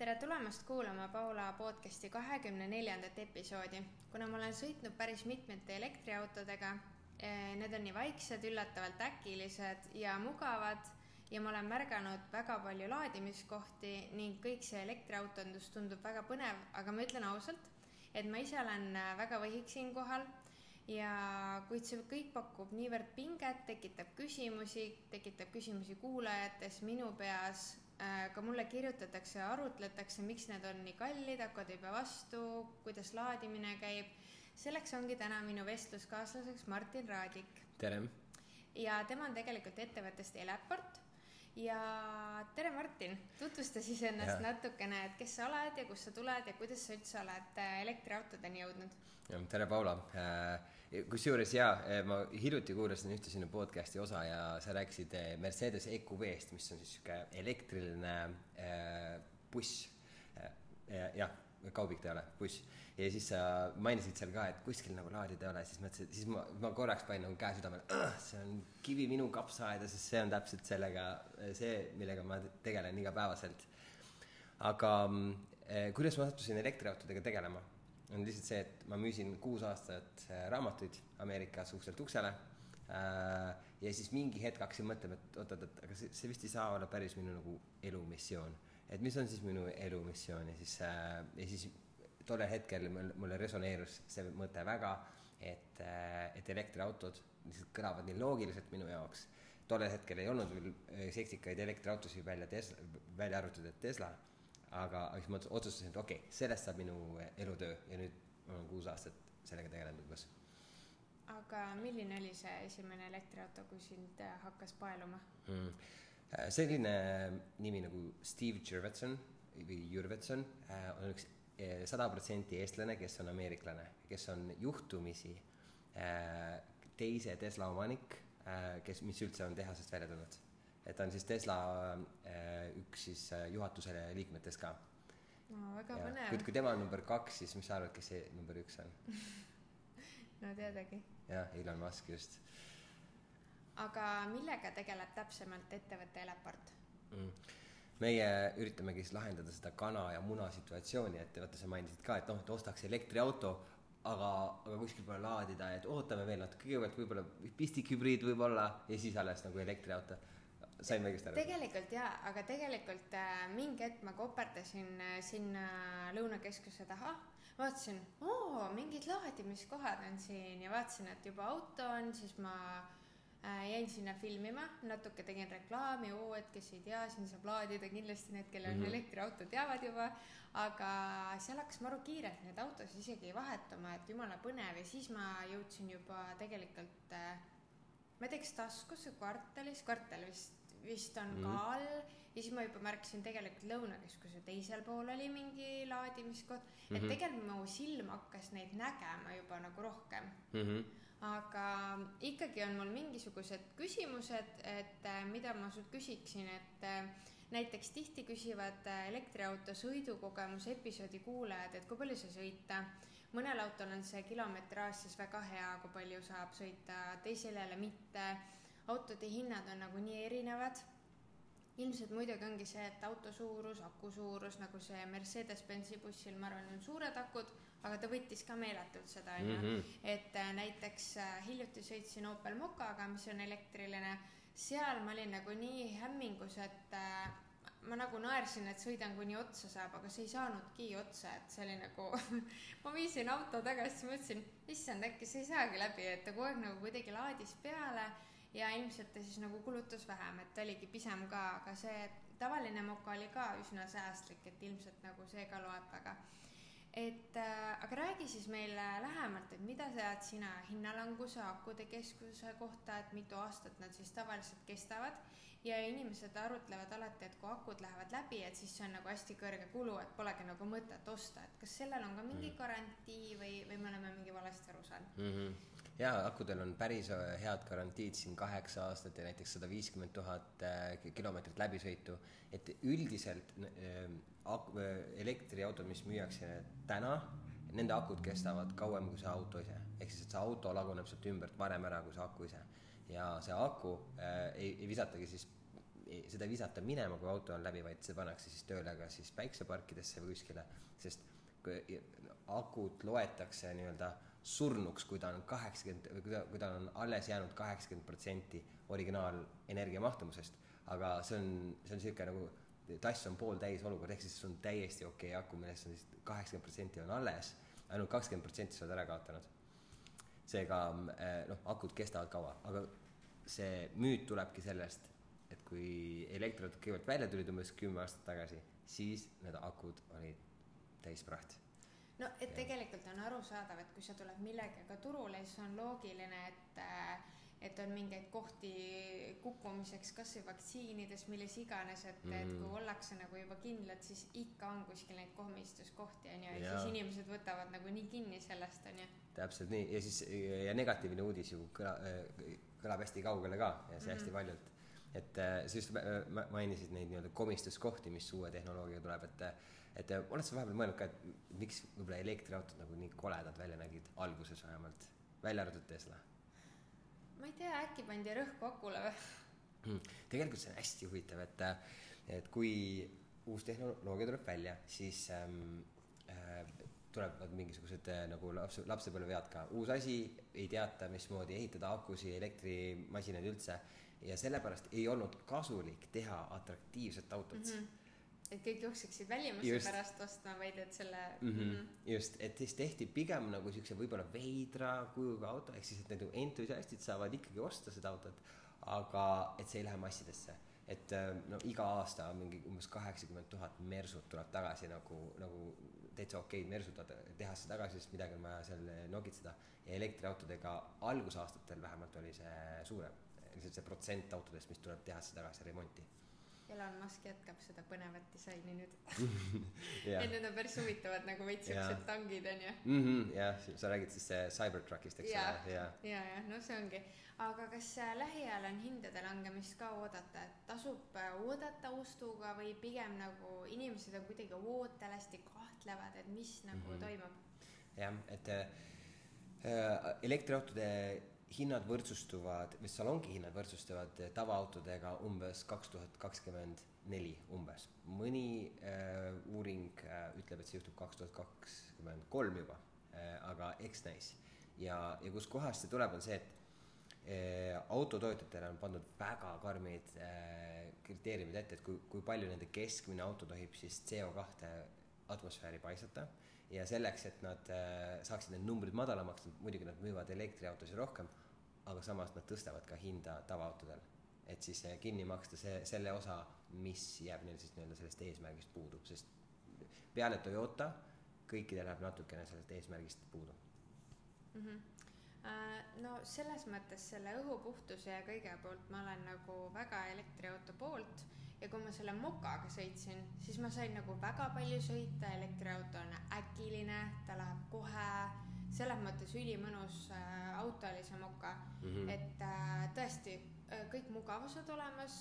tere tulemast kuulama Paula podcasti kahekümne neljandat episoodi. kuna ma olen sõitnud päris mitmete elektriautodega, eh, need on nii vaiksed, üllatavalt äkilised ja mugavad ja ma olen märganud väga palju laadimiskohti ning kõik see elektriautondus tundub väga põnev, aga ma ütlen ausalt, et ma ise olen äh, väga võhik siinkohal ja kuid see kõik pakub niivõrd pinget, tekitab küsimusi, tekitab küsimusi kuulajates, minu peas ka mulle kirjutatakse ja arutletakse, miks need on nii kallid, hakkavad ei pea vastu, kuidas laadimine käib. selleks ongi täna minu vestluskaaslaseks Martin Raadik. tere! ja tema on tegelikult ettevõttest Eleport ja tere, Martin, tutvusta siis ennast ja. natukene, et kes sa oled ja kust sa tuled ja kuidas sa üldse oled äh, elektriautodeni jõudnud? tere, Paula. Äh, kusjuures jaa, äh, ma hiljuti kuulasin ühte sinu podcast'i osa ja sa rääkisid Mercedes EQV-st, mis on siis niisugune elektriline buss. jah kaubik ta ei ole, buss. ja siis sa mainisid seal ka, et kuskil nagu laadida ei ole, siis mõtlesin, siis ma, ma korraks panin nagu käe südamele, see on kivi minu kapsaaeda, sest see on täpselt sellega, see, millega ma tegelen igapäevaselt. aga eh, kuidas ma sattusin elektriautodega tegelema? On lihtsalt see, et ma müüsin kuus aastat eh, raamatuid Ameerikas ukselt uksele äh,. ja siis mingi hetk hakkasin mõtlema, et oot-oot-oot, aga see, see vist ei saa olla päris minu nagu elumissioon et mis on siis minu elumissioon ja siis äh,, ja siis tollel hetkel mul, mulle resoneerus see mõte väga, et äh,, et elektriautod lihtsalt kõlavad nii loogiliselt minu jaoks. tollel hetkel ei olnud veel äh, seksikaid elektriautosid välja välja arvatud, et Tesla, aga, siis ma otsustasin, et okei okay,, sellest saab minu elutöö ja nüüd ma olen kuus aastat sellega tegelenud umbes aga milline oli see esimene elektriauto, kui sind äh, hakkas paeluma mm.? Äh, selline nimi nagu Steve Jurvetson või Jurvetson äh, on üks äh, sada protsenti eestlane, kes on ameeriklane, kes on juhtumisi teise Tesla omanik, kes, mis üldse on tehasest välja tulnud. Et ta on siis Tesla üks siis juhatuse liikmetest ka. no väga ja. põnev. kui, kui tema on number kaks, siis mis sa arvad, kes see number üks on no teadagi. jah, Elon Musk just aga millega tegeleb täpsemalt ettevõte Eleport mm.? meie üritamegi siis lahendada seda kana ja muna situatsiooni, et vaata, sa mainisid ka, et noh, et ostaks elektriauto, aga, aga kuskil pole laadida, et ootame veel natuke, kõigepealt võib-olla pistikhübriid võib-olla ja siis alles nagu elektriauto sain õigesti aru? tegelikult jaa, aga tegelikult äh, mingi hetk ma koperdasin äh, sinna Lõunakeskuse taha, vaatasin, oo, mingid laadimiskohad on siin. Ja vaatasin, et juba auto on, siis ma äh, jäin sinna filmima, natuke tegin reklaami, oo, et kes ei tea, siin saab laadida, kindlasti need, kellel on mm -hmm. elektriauto, teavad juba. aga seal hakkas maru kiirelt neid autosid isegi vahetama, et jumala põnev. Ja siis ma jõudsin juba tegelikult äh,, ma ei tea, kas taskus või kvartalis, kvartal vist vist on mm ka all ja siis ma juba märkasin tegelikult Lõunakeskuse teisel pool oli mingi laadimiskoht mm, -hmm. et mhm. tegelikult mu silm hakkas neid nägema juba nagu rohkem mm. -hmm. aga ikkagi on mul mingisugused küsimused, et äh, mida ma sult küsiksin, et äh, näiteks tihti küsivad äh, elektriauto sõidukogemuse episoodi kuulajad, et kui palju sai sõita. mõnel autol on see kilometraaž siis väga hea, kui palju saab sõita, teisel jälle mitte autode hinnad on nagu nii erinevad. ilmselt muidugi ongi see, et auto suurus, aku suurus, nagu see Mercedes-Benzi bussil, ma arvan, on suured akud, aga ta võttis ka meeletult seda, onju. Mhm. et äh, näiteks äh, hiljuti sõitsin Opel Mokaga, mis on elektriline, seal ma olin nagu nii hämmingus, et äh, ma nagu naersin, et sõidan kuni otsa saab, aga see ei saanudki otsa, et see oli nagu ma viisin auto tagasi, mõtlesin, issand, äkki see ei saagi läbi, et ta kogu aeg nagu kuidagi laadis peale ja ilmselt ta siis nagu kulutas vähem, et ta oligi pisem ka, aga see tavaline moka oli ka üsna säästlik, et ilmselt nagu see ka loeb väga. et äh, aga räägi siis meile lähemalt, et mida tead sina hinnalanguse akude keskuse kohta, et mitu aastat nad siis tavaliselt kestavad ja inimesed arutlevad alati, et kui akud lähevad läbi, et siis see on nagu hästi kõrge kulu, et polegi nagu mõtet osta, et kas sellel on ka mingi mm. garantii või, või me oleme mingi valesti aru saanud mm? -hmm jaa, akudel on päris äh, head garantiid siin kaheksa aastat ja näiteks sada viiskümmend tuhat äh, kilomeetrit läbisõitu. et üldiselt äh, ak-, elektriautod, mis müüakse täna, nende akud kestavad kauem kui see auto ise. ehk siis, et see auto laguneb sealt ümbert varem ära kui see aku ise. ja see aku äh, ei, ei visatagi siis seda ei visata minema, kui auto on läbi, vaid see pannakse siis tööle ka siis päikseparkidesse või kuskile, sest kui akut loetakse nii-öelda surnuks, kui ta on kaheksakümmend, kui ta, kui tal on alles jäänud kaheksakümmend protsenti originaalenergia mahtumusest, aga see on, see on niisugune nagu tass on pooltäis olukord, ehk siis on täiesti okei okay aku, millest on siis kaheksakümmend protsenti on alles, ainult kakskümmend protsenti sa oled ära kaotanud. seega eh, noh, akud kestavad kaua, aga see müüt tulebki sellest, et kui elektriautod kõigepealt välja tulid umbes kümme aastat tagasi, siis need akud olid täis prahti no et tegelikult on arusaadav, et kui sa tuled millegagi turule, siis on loogiline, et äh, et on mingeid kohti kukkumiseks, kas või vaktsiinides, milles iganes, et mm, -hmm. et kui mhm. ollakse nagu juba kindlad, siis ikka on kuskil neid komistuskohti, on ju, ja siis inimesed võtavad nagu nii kinni sellest, on ju. täpselt nii, ja siis ja negatiivne uudis ju kõla, kõlab hästi kaugele ka ja see mm -hmm. hästi paljult. et sa just mainisid neid nii-öelda komistuskohti, mis uue tehnoloogiaga tuleb, et et oled sa vahepeal mõelnud ka, et miks võib-olla elektriautod nagu nii koledad välja nägid, alguses vähemalt, välja arvatud Tesla ma ei tea, äkki pandi rõhku akule või hmm.? tegelikult see on hästi huvitav, et, et kui uus tehnoloogia tuleb välja, siis ähm, äh, tulevad mingisugused äh, nagu laps, lapsepõlvevead ka, uus asi, ei teata, mismoodi ehitada akusid, elektrimasinaid üldse ja sellepärast ei olnud kasulik teha atraktiivset autot mm. -hmm et kõik jookseksid välimuse pärast ostma, vaid et selle mm. -hmm. Mm -hmm. just, et siis tehti pigem nagu siukse võib-olla veidra kujuga auto, ehk siis, et need entusiastid saavad ikkagi osta seda autot, aga et see ei lähe massidesse. et äh, no iga aasta mingi umbes kaheksakümmend tuhat mersut tuleb tagasi nagu, nagu täitsa okeid mersud tehasse tagasi, sest midagi on vaja seal nokitseda. ja elektriautodega algusaastatel vähemalt oli see suurem, lihtsalt see protsent autodest, mis tuleb tehasse tagasi remonti Elon Musk jätkab seda põnevat disaini nüüd yeah.. et need on päris huvitavad nagu veits siuksed yeah. tangid onju -hmm,. jah, sa räägid siis äh, Cybertruckist, eks ole, ja. ja, ja noh, see ongi. aga kas äh, lähiajal on hindade langemist ka oodata, et tasub äh, oodata ostuga või pigem nagu inimesed on kuidagi ootel, hästi kahtlevad, et mis nagu mm -hmm. toimub? jah, et äh, elektriautode hinnad võrdsustuvad, või salongi hinnad võrdsustuvad tavaautodega umbes kaks tuhat kakskümmend neli umbes. mõni äh, uuring äh, ütleb, et see juhtub kaks tuhat kakskümmend kolm juba äh,, aga eks näis. ja, ja kuskohast see tuleb, on see, et äh, autotootjatele on pandud väga karmid äh, kriteeriumid ette, et kui, kui palju nende keskmine auto tohib siis CO kahte atmosfääri paisata ja selleks, et nad äh, saaksid need numbrid madalamaks, muidugi nad müüvad elektriautosid rohkem, aga samas nad tõstavad ka hinda tavaautodel. et siis äh, kinni maksta see, selle osa, mis jääb neil siis nii-öelda sellest eesmärgist puudu, sest peale Toyota kõikidel läheb natukene sellest eesmärgist puudu mm. -hmm no selles mõttes selle õhupuhtuse ja kõige poolt ma olen nagu väga elektriauto poolt ja kui ma selle mokaga sõitsin, siis ma sain nagu väga palju sõita, elektriauto on äkiline, ta läheb kohe, selles mõttes ülimõnus äh, auto oli see moka mm, -hmm. et äh, tõesti äh, kõik mugavused olemas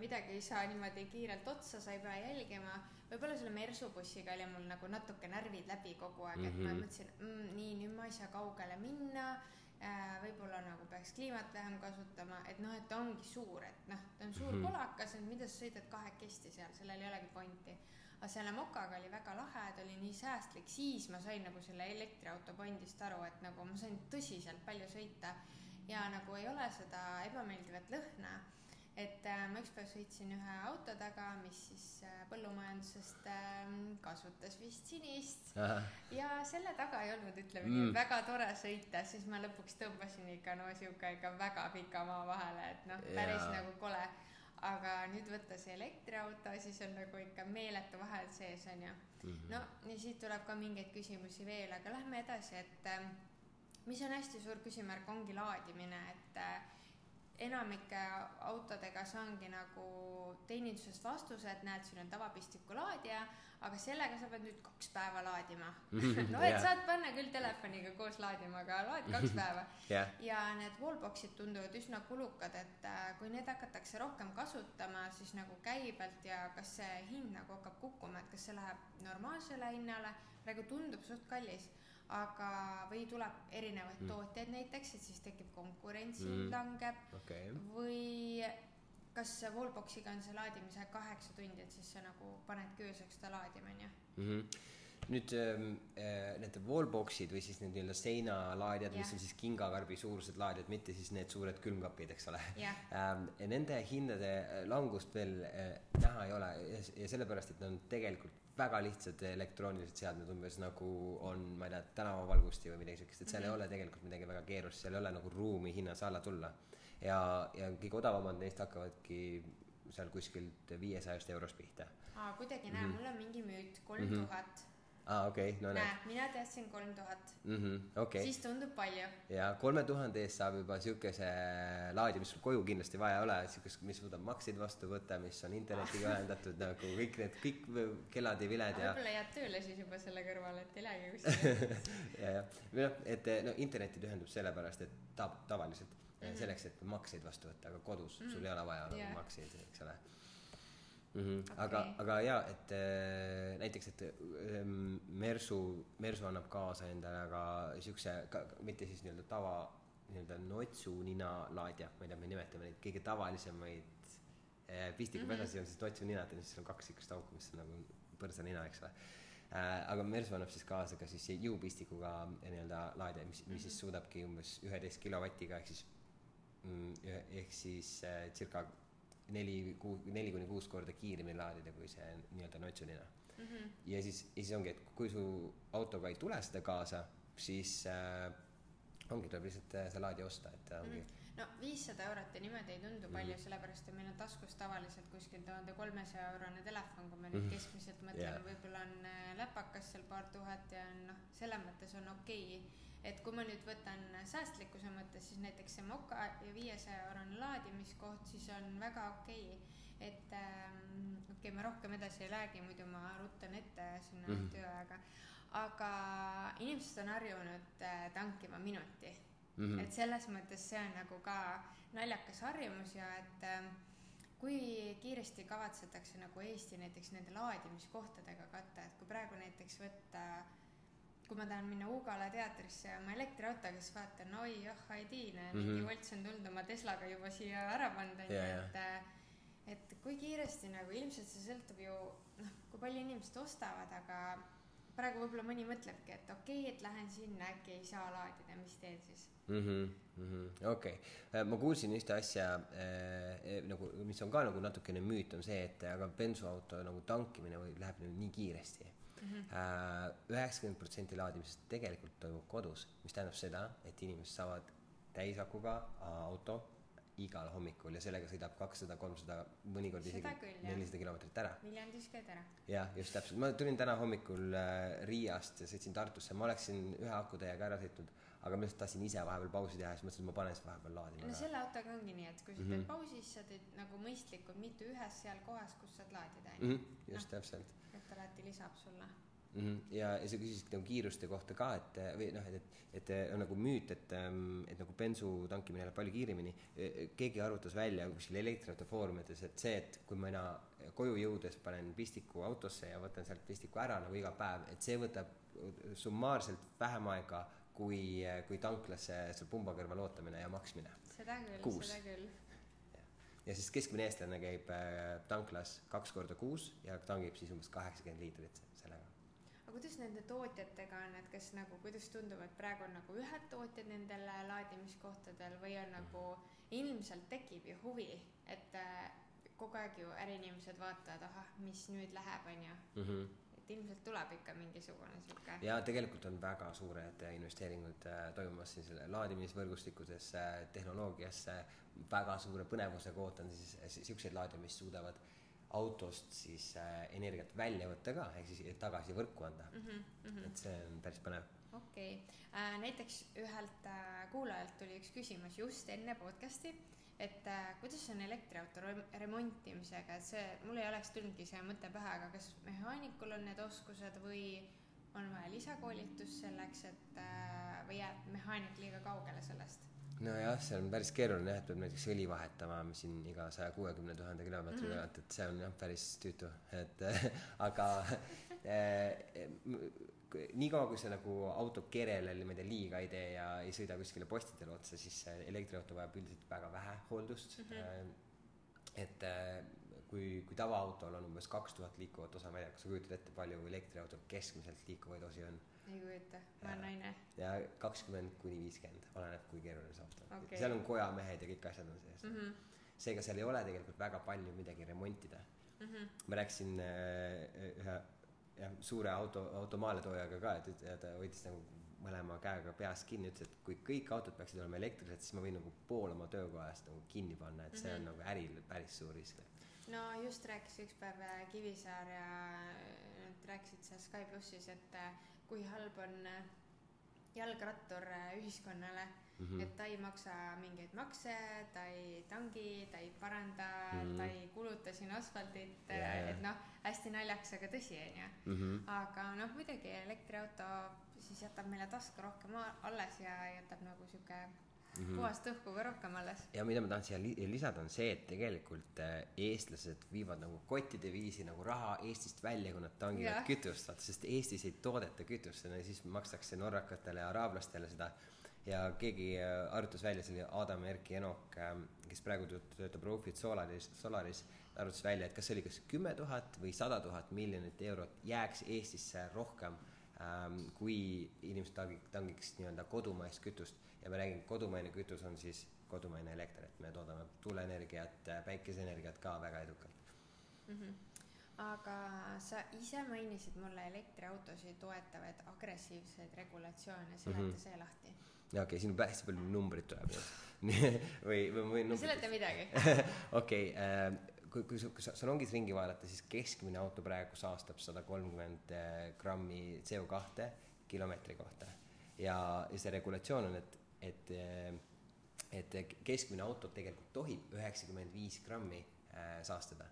midagi ei saa niimoodi kiirelt otsa, sa ei pea jälgima. võib-olla selle Mersu bussiga oli mul nagu natuke närvid läbi kogu aeg mm, -hmm. et ma mhm. mõtlesin mm,, nii nüüd ma ei saa kaugele minna võib-olla nagu peaks kliimat vähem kasutama, et noh, et ta ongi suur, et noh, ta on suur mm -hmm. kolakas, et mida sa sõidad kahekesti seal, sellel ei olegi pointi. Aga selle mokaga oli väga lahe, ta oli nii säästlik, siis ma sain nagu selle elektriauto pointist aru, et nagu ma sain tõsiselt palju sõita ja nagu ei ole seda ebameeldivat lõhna et äh, ma ükspäev sõitsin ühe auto taga, mis siis äh, põllumajandusest äh, kasutas vist sinist Aha. ja selle taga ei olnud, ütleme mm. nii, väga tore sõita, siis ma lõpuks tõmbasin ikka no sihuke ikka väga pika maa vahele, et noh, päris ja. nagu kole. Aga nüüd võtta see elektriauto, siis on nagu ikka meeletu vahel sees onju mm -hmm.. no ja siit tuleb ka mingeid küsimusi veel, aga lähme edasi, et äh, mis on hästi suur küsimärk, ongi laadimine, et äh, enamike autodega saangi nagu teenindusest vastuse, et näed, siin on tavapistiku laadija, aga sellega sa pead nüüd kaks päeva laadima. No et yeah. saad panna küll telefoniga koos laadima, aga laad kaks päeva. Yeah. ja need wallbox'id tunduvad üsna kulukad, et äh, kui need hakatakse rohkem kasutama, siis nagu käibelt ja kas see hind nagu hakkab kukkuma, et kas see läheb normaalsele hinnale, praegu tundub suht kallis aga, või tuleb erinevaid mm. tootjaid näiteks, et siis tekib konkurents mm., hind langeb okay. või kas wallbox'iga on see laadimise kaheksa tundi, et siis sa nagu panedki ööseks ta laadima, onju. mm. -hmm. nüüd ähm, äh, need wallbox'id või siis need nii-öelda seinalaadijad, mis on siis kingakarbi suurused laadijad, mitte siis need suured külmkapid, eks ole ähm,. Nende hindade äh, langust veel äh, näha ei ole ja, ja sellepärast, et nad on tegelikult väga lihtsad elektroonilised seadmed, umbes nagu on, ma ei tea, tänavavalgusti või midagi siukest, et seal Mhm. ei ole tegelikult midagi väga keerulist, seal ei ole nagu ruumi hinnas alla tulla. ja, ja kõige odavamad neist hakkavadki seal kuskilt viiesajast eurost pihta. aa, kuidagi näe, Mhm. mul on mingi müüt, kolm Mhm. tuhat. aa, okei okay,, no näed näe, mina teadsin kolm tuhat. -hmm, okei siis tundub palju. ja kolme tuhande eest saab juba siukese laadija, mis sul koju kindlasti vaja ei ole, siukest, mis suudab makseid vastu võtta, mis on internetiga ühendatud nagu kõik need, kõik kellad ja viled ja võib-olla jääd tööle siis juba selle kõrval, et ei lähegi kuskile. ja, ja või noh, et no internetid ühendub sellepärast, et ta-, tavaliselt mm Mhm. -hmm. selleks, et makseid vastu võtta, aga kodus mm Mhm. -hmm. sul ei ole vaja Jaa. makseid, eks ole mm. -hmm. aga Okei., aga jaa, et äh, näiteks, et ähm, Mersu, Mersu annab kaasa endale ka siukse, mitte siis nii-öelda tava, nii-öelda notsunina laadija, ma ei tea, me nimetame neid kõige tavalisemaid äh, pistikupesasid on siis notsuninad ja siis on kaks siukest auku, mis on nagu põrsanina, eks ole äh, aga Mersu annab siis kaasa ka siis jõupistikuga nii-öelda laadija, mis, mis siis suudabki umbes üheteist kilovatiga ehk siis mm, ehk siis äh, circa neli neli kuni kuus korda kiiremini laadida kui see nii-öelda notsunina. Mhm. ja siis, ja siis ongi, et kui su autoga ei tule seda kaasa, siis äh, ongi, tuleb lihtsalt äh, see laadija osta, et ongi mm. no viissada eurot ja niimoodi ei tundu Mhm. palju, sellepärast et meil on taskus tavaliselt kuskil tuhande kolmesaja eurone telefon, kui ma nüüd Mhm. keskmiselt mõtlen Jaa. yeah., võib-olla on äh, läpakas seal paar tuhat ja on noh, selles mõttes on okei okay.. et kui ma nüüd võtan säästlikkuse mõttes, siis näiteks see moka ja viiesaja eurone laadimiskoht, siis on väga okei okay. et ähm, okei okay,, ma rohkem edasi ei räägi, muidu ma ruttan ette sinna mm. -hmm. tööaega. Aga inimesed on harjunud äh, tankima minuti mm. mm.. -hmm. et selles mõttes see on nagu ka naljakas harjumus ja et ähm, kui kiiresti kavatsetakse nagu Eesti näiteks nende laadimiskohtadega katta, et kui praegu näiteks võtta kui ma tahan minna Ugala teatrisse oma elektriautoga, siis vaatan, oi oh Aidin, mingi Mhm. Wolts on tulnud oma Teslaga juba siia ära pannud onju, et äh, et kui kiiresti nagu ilmselt see sõltub ju noh, kui palju inimesed ostavad, aga praegu võib-olla mõni mõtlebki, et okei okay,, et lähen sinna, äkki ei saa laadida, mis teed siis? mhmh, okei, ma kuulsin ühte asja äh, nagu, mis on ka nagu natukene müüt, on see, et aga bensuauto nagu tankimine või läheb nagu nii kiiresti. üheksakümmend protsenti laadimisest tegelikult toimub kodus, mis tähendab seda, et inimesed saavad täisakuga auto igal hommikul ja sellega sõidab kakssada, kolmsada, mõnikord isegi nelisada kilomeetrit ära. Viljandis käid ära? jah, just täpselt, ma tulin täna hommikul äh, Riiast ja sõitsin Tartusse, ma oleksin ühe akutäiega ära sõitnud, aga ma lihtsalt tahtsin ise vahepeal pausi teha siis mõtlesin, et ma panen siis vahepeal laadima no selle autoga ongi nii, et kui sa Mhm. teed pausi, siis sa teed nagu mõistlikult, mitte ühes seal kohas, kus saad laadida onju. mm. -hmm, just täpselt et alati lisab sulle. mm. -hmm. ja, ja sa küsisid nagu kiiruste kohta ka, et või noh, et, et, et on nagu müüt, et, et nagu bensu tankimine läheb palju kiiremini. keegi arvutas välja kuskil elektriauto foorumites, et see, et kui mina koju jõudes panen pistiku autosse ja võtan sealt pistiku ära nagu iga päev, et see võtab summaarselt vähem aega kui, kui tanklasse seal pumba kõrval ootamine ja maksmine. seda küll, seda küll. ja siis keskmine eestlane käib äh, tanklas kaks korda kuus ja tangib siis umbes kaheksakümmend liitrit. Aga kuidas nende tootjatega on, et kas nagu, kuidas tundub, et praegu on nagu ühed tootjad nendel laadimiskohtadel või on nagu, ilmselt tekib ju huvi, et äh, kogu aeg ju äriinimesed vaatavad, ahah, mis nüüd läheb, onju. et ilmselt tuleb ikka mingisugune sihuke. ja tegelikult on väga suured investeeringud äh, toimumas siis laadimisvõrgustikudesse, tehnoloogiasse, väga suure põnevusega ootan siis siukseid laadija, mis suudavad autost siis äh, energiat välja võtta ka, ehk siis tagasi võrku anda. Mhm, et see on päris põnev. okei äh,, näiteks ühelt äh, kuulajalt tuli üks küsimus just enne podcast'i, et äh, kuidas on elektriauto rem- remontimisega, et see, mul ei oleks tulnudki see mõte pähe, aga kas mehaanikul on need oskused või on vaja lisakoolitust selleks, et äh, või jääb mehaanik liiga kaugele sellest? nojah, see on päris keeruline jah, et peab näiteks õli vahetama siin iga saja kuuekümne tuhande kilomeetri Mhm. tagant, et see on jah, päris tüütu, et aga eh, m- niikaua, kui sa nagu auto kerele niimoodi liiga ei tee ja ei sõida kuskile postidele otsa, siis elektriauto vajab üldiselt väga vähe hooldust Mhm. mm. -hmm. et äh, kui, kui tavaautol on umbes kaks tuhat liikuvat osa, ma ei tea, kas sa kujutad ette, palju elektriautol keskmiselt liikuvaid osi on? Ei kujuta, ma olen naine. ja kakskümmend kuni viiskümmend, oleneb, kui keeruline see auto on Okei. seal on kojamehed ja kõik asjad on sees mm. -hmm. seega seal ei ole tegelikult väga palju midagi remontida Mm -hmm. ma rääkisin äh, ühe jah, suure auto, auto maaletoojaga ka, et, ta hoidis nagu mõlema käega peast kinni, ütles, et kui kõik autod peaksid olema elektrilised, siis ma võin nagu pool oma töökojast nagu kinni panna, et see on Mhm. nagu äril päris suur risk. no just rääkis üks päev äh, Kivisaar ja äh, nad rääkisid seal Sky plussis, et äh, kui halb on äh, jalgrattur äh, ühiskonnale mm. -hmm. et ta ei maksa mingeid makse, ta ei tangi, ta ei paranda mm. -hmm. ta ei kuluta siin asfaldit ja. et noh, hästi naljakas, aga tõsi onju. Mhm. aga noh, muidugi elektriauto siis jätab meile tasku rohkem alles ja jätab nagu sihuke mm -hmm. puhast õhku ka rohkem alles. ja mida ma tahan siia li- lisada, on see, et tegelikult äh, eestlased viivad nagu kottide viisi nagu raha Eestist välja, kui nad tangivad Jah. kütust, vaata, sest Eestis ei toodeta kütust, siis makstakse norrakatele ja araablastele seda. ja keegi äh, arvutas välja, see oli Adam Erki Enok, kes praegu tööt- töötab Rofit Solaris, Solaris, arvutas välja, et kas see oli kas kümme tuhat või sada tuhat miljonit eurot jääks Eestisse rohkem ähm, kui inimesed tangi- tangiks nii-öelda kodumaist kütust ja ma räägin, kodumaine kütus on siis kodumaine elekter, et me toodame tuuleenergiat, päikeseenergiat ka väga edukalt. mm. -hmm. aga sa ise mainisid mulle elektriautosid toetavaid agressiivseid regulatsioone, seleta mm. -hmm. see lahti. okei okay,, siin on hästi palju numbreid tuleb ju. või, või no seleta midagi. okei, kui, kui, kui sa salongis ringi vaadata, siis keskmine auto praegu saastab sada kolmkümmend grammi CO kahte kilomeetri kohta. ja, ja see regulatsioon on, et, et, et keskmine auto tegelikult tohib üheksakümmend viis grammi äh, saastada.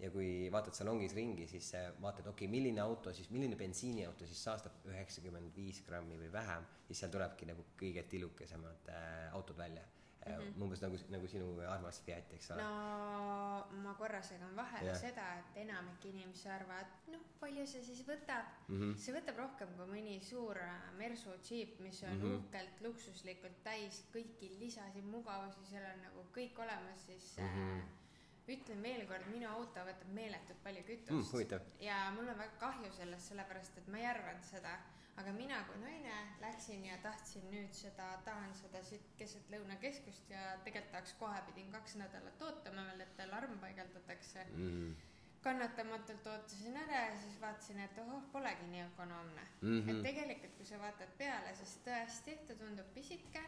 ja kui vaatad salongis ringi, siis äh, vaatad, okei okay,, milline auto siis, milline bensiiniauto siis saastab üheksakümmend viis grammi või vähem, siis seal tulebki nagu kõige tilukesemad äh, autod välja mm. -hmm. umbes nagu, nagu sinu armas Fiat, eks ole. no ma korra segan vahele Jah. seda, et enamik inimesi arvavad, noh, palju see siis võtab. Mm -hmm. see võtab rohkem kui mõni suur äh, Mersu džiip, mis on mm. -hmm. uhkelt luksuslikult täis kõiki lisasid, mugavusi, seal on nagu kõik olemas, siis mm. -hmm. Ütlen veel kord, minu auto võtab meeletult palju kütust. Mm, ja mul on väga kahju sellest, sellepärast et ma ei arvanud seda, aga mina kui naine läksin ja tahtsin nüüd seda, tahan seda siit keset lõunakeskust ja tegelikult tahaks kohe pidin kaks nädalat ootama veel, et alarm paigaldatakse. Mm. Kannatamatult ootasin ära ja siis vaatasin, et ohoh, polegi nii ökonoomne. Mm. -hmm. et tegelikult, kui sa vaatad peale, siis tõesti, ta tundub pisike,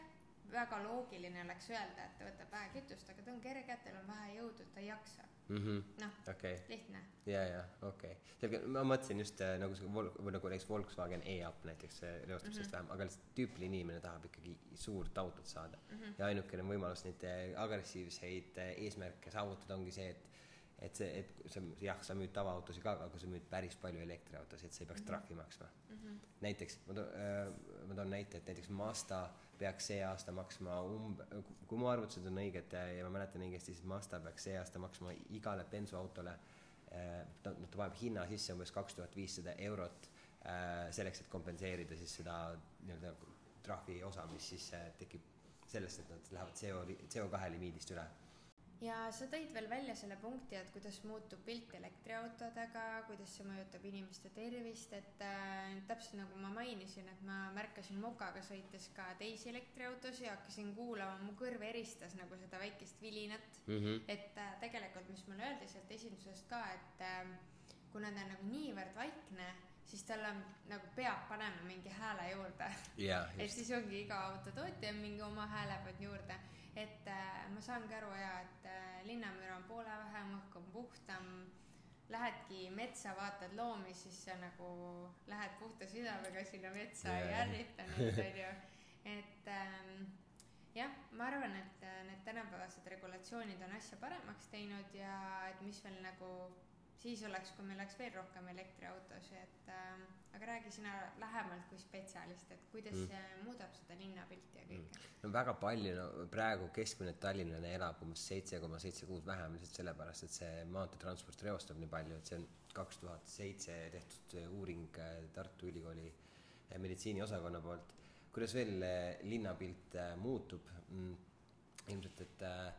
väga loogiline oleks öelda, et ta võtab vähe kütust, aga ta on kerge, tal on vähe jõudu, ta ei jaksa. mm -hmm. noh, okei, lihtne. ja, ja okei okay.. ma mõtlesin just äh, nagu see Vol-, või nagu näiteks Volkswagen e-up näiteks, see reostab mm -hmm. sellest vähem, aga lihtsalt tüüpiline inimene tahab ikkagi suurt autot saada mm. -hmm. ja ainukene võimalus neid äh, agressiivseid äh, eesmärke saavutada ongi see, et et see, et sa jah, sa müüd tavaautosid ka, aga sa müüd päris palju elektriautosid, et sa ei peaks Mhm. trahvi maksma. Mhm. näiteks ma toon äh,, ma toon näite, et näiteks Mazda peaks see aasta maksma umb-, kui mu arvutused on õiged äh, ja ma mäletan õigesti, siis Mazda peaks see aasta maksma igale bensuautole äh, ta, ta paneb hinna sisse umbes kaks tuhat viissada eurot äh, selleks, et kompenseerida siis seda nii-öelda trahvi osa, mis siis tekib sellest, et nad lähevad CO, CO2 limiidist üle. Ja sa tõid veel välja selle punkti, et kuidas muutub pilt elektriautodega, kuidas see mõjutab inimeste tervist, et äh, täpselt nagu ma mainisin, et ma märkasin mokaga sõites ka teisi elektriautosid ja hakkasin kuulama, mu kõrv eristas nagu seda väikest vilinat. Mm -hmm. et äh, tegelikult, mis mulle öeldi sealt esindusest ka, et äh, kuna ta on nagu niivõrd vaikne, siis tal on nagu peab panema mingi hääle juurde jaa, et siis ongi iga autotootja mingi oma hääle pannud juurde, et äh, ma saangi aru ja et äh, linnamüra on poole vähem, õhk on puhtam. Lähedki metsa, vaatad loomi, siis sa nagu lähed puhta südamega sinna metsa Jaa. ei ärrita neid, onju. et ähm, jah, ma arvan, et äh, need tänapäevased regulatsioonid on asja paremaks teinud ja et mis veel nagu siis oleks, kui meil oleks veel rohkem elektriautosid, et äh, aga räägi sina lähemalt kui spetsialist, et kuidas Mm. see muudab seda linnapilti ja kõike mm.. no väga palju, no praegu keskmine tallinlane elab umbes seitse koma seitse kuud vähem lihtsalt sellepärast, et see maanteetransport reostab nii palju, et see on kaks tuhat seitse tehtud uuring äh, Tartu Ülikooli äh, meditsiiniosakonna poolt. kuidas veel äh, linnapilt muutub mm,? ilmselt, et äh,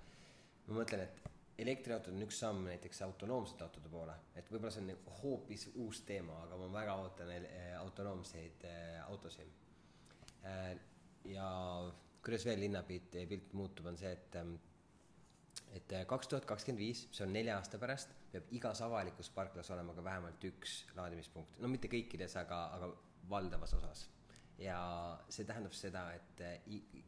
ma mõtlen, et elektriautod on üks samm näiteks autonoomsete autode poole, et võib-olla see on nagu hoopis uus teema, aga ma väga ootan äh, autonoomseid äh, autosid. ja kuidas veel linnapilt, pilt muutub, on see, et et kaks tuhat kakskümmend viis, see on nelja aasta pärast, peab igas avalikus parklas olema ka vähemalt üks laadimispunkt, no mitte kõikides, aga, aga valdavas osas. ja see tähendab seda, et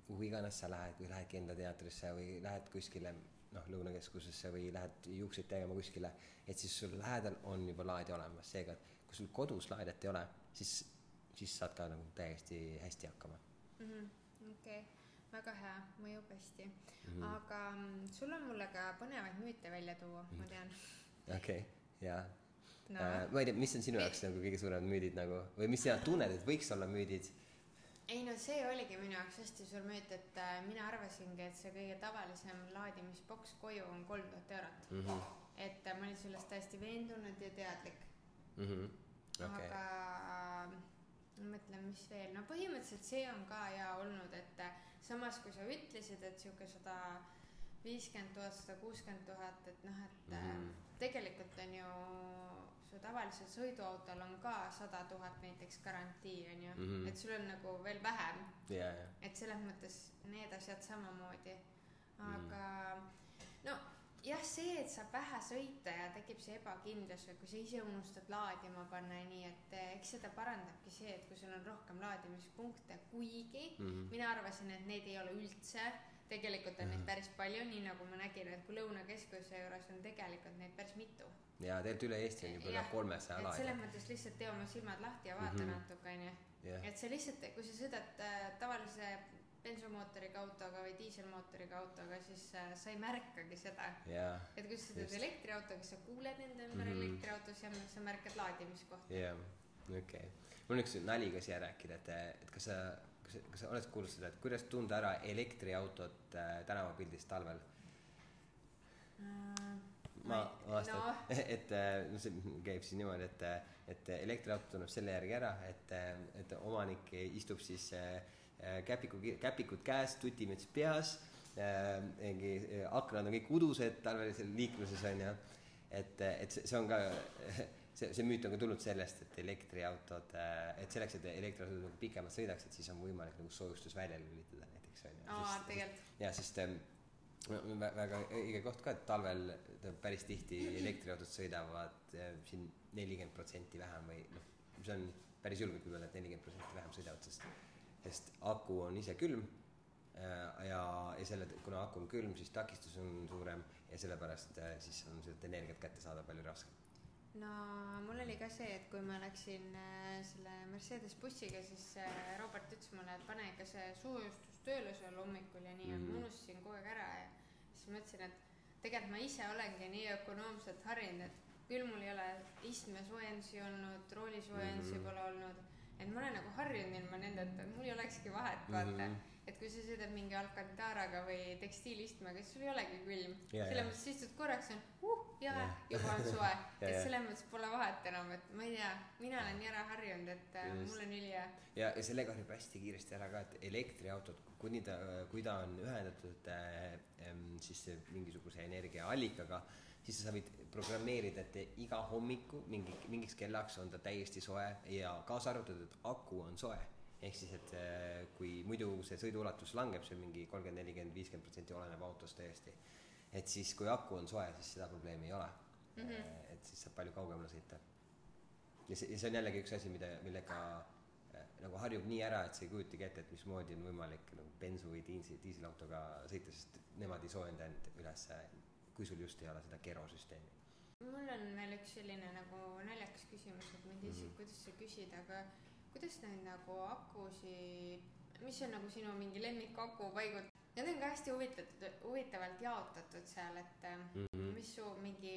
kuhu iganes sa lähed, kui lähed Kendla teatrisse või lähed kuskile noh, Lõunakeskusesse või lähed juukseid tegema kuskile, et siis sul lähedal on juba laadija olemas, seega kui sul kodus laadijat ei ole, siis, siis saad ka nagu täiesti hästi hakkama -hmm.. okei väga hea, mõjub hästi mm. -hmm. aga sul on mulle ka põnevaid müüte välja tuua mm, -hmm. ma tean. okei okay,, jaa no.. Uh, ma ei tea, mis on sinu jaoks nagu kõige suuremad müüdid nagu või mis sina tunned, et võiks olla müüdid ei no see oligi minu jaoks hästi suur müüt, et äh, mina arvasingi, et see kõige tavalisem laadimisboks koju on kolm tuhat eurot mm. -hmm. et äh, ma olin sellest täiesti veendunud ja teadlik mm. -hmm. Okay. aga ma mõtlen, mis veel, no põhimõtteliselt see on ka hea olnud, et äh, samas kui sa ütlesid, et sihuke sada viiskümmend tuhat, sada kuuskümmend tuhat, et noh, et mm -hmm. tegelikult on ju su tavalisel sõiduautol on ka sada tuhat näiteks garantii onju mm, -hmm. et sul on nagu veel vähem yeah,. Yeah. et selles mõttes need asjad samamoodi, aga mm. no jah, see, et saab vähe sõita ja tekib see ebakindlus või kui sa ise unustad laadima panna ja nii, et eh, eks seda parandabki see, et kui sul on rohkem laadimispunkte, kuigi mm -hmm. mina arvasin, et neid ei ole üldse tegelikult on mm -hmm. neid päris palju, nii nagu ma nägin, et kui Lõunakeskuse juures on tegelikult neid päris mitu ja tegelikult üle Eesti on juba üle kolmesaja laadija. selles mõttes lihtsalt tee oma silmad lahti ja vaata mm -hmm. natuke onju et sa lihtsalt, kui sa sõidad äh, tavalise bensumootoriga autoga või diiselmootoriga autoga, siis äh, sa ei märkagi seda yeah.. et kui sa sõidad elektriautoga, siis sa kuuled enda ümber mm -hmm. elektriautos ja sa märkad laadimiskohta. jah yeah., okei okay.. mul on üks nali ka siia rääkida, et, et kas sa, kas, kas sa oled kuulnud seda, et kuidas tunda ära elektriautot äh, tänavapildis talvel uh,? ma vastan no., et no see käib siis niimoodi, et, et elektriauto tunneb selle järgi ära, et, et omanik istub siis äh, käpiku, käpikud käes, tutimüts peas, äh, mingi aknad on kõik udused talvelisel liikluses on ju, et, et see on ka see, see müüt on ka tulnud sellest, et elektriautod, et selleks, et elektriautod nagu pikemalt sõidaks, et siis on võimalik nagu soojustus välja lülitada näiteks on ju. aa, tegelikult. ja sest väga õige koht ka, et talvel päris tihti elektriautod sõidavad eh, siin nelikümmend protsenti vähem või noh, see on päris julgelt võib öelda, et nelikümmend protsenti vähem sõidavad, sest, sest aku on ise külm eh, ja, ja selle, kuna aku on külm, siis takistus on suurem ja sellepärast siis on seda energiat kätte saada palju raskem. No mul oli ka see, et kui ma läksin selle Mercedes bussiga, siis Robert ütles mulle, et pane ikka see soojustus tööle seal hommikul ja nii mm, -hmm. ma unustasin kogu aeg ära ja siis mõtlesin, et tegelikult ma ise olengi nii ökonoomselt harjunud, et küll mul ei ole istmesoojendusi olnud, roolisoojendusi mm -hmm. pole olnud, et ma olen nagu harjunud ilma nendeta, et mul ei olekski vahet, vaata mm. -hmm et kui sa sõidad mingi Alcantaraga või tekstiilistmega, siis sul ei olegi külm. Selles mõttes istud korraks on uh, jahe juba on soe. Et selles mõttes pole vahet enam, et ma ei tea, mina olen nii ära harjunud, et äh, Just. mul on ülihea. ja, ja sellega harjub hästi kiiresti ära ka, et elektriautod, kuni ta, kui ta on ühendatud äh, siis mingisuguse energiaallikaga, siis sa võid programmeerida, et iga hommiku mingi, mingiks kellaks on ta täiesti soe ja kaasa arvatud, et aku on soe ehk siis, et äh, kui muidu see sõiduulatus langeb, see on mingi kolmkümmend, nelikümmend, viiskümmend protsenti, oleneb autost täiesti. et siis, kui aku on soe, siis seda probleemi ei ole mm. -hmm. et siis saab palju kaugemale sõita. ja see, ja see on jällegi üks asi, mida, millega äh, nagu harjub nii ära, et sa ei kujutagi ette, et mismoodi on võimalik nagu bensu või diisel, diiselautoga sõita, sest nemad ei soojenda end üles, kui sul just ei ole seda kerosüsteemi. mul on veel üks selline nagu naljakas küsimus, et ma ei tea isegi mm -hmm., kuidas seda küsida, aga kuidas neid nagu akusid, mis on nagu sinu mingi lemmikaku paigut-, need on ka hästi huvitatud, huvitavalt jaotatud seal, et mm -hmm. mis su mingi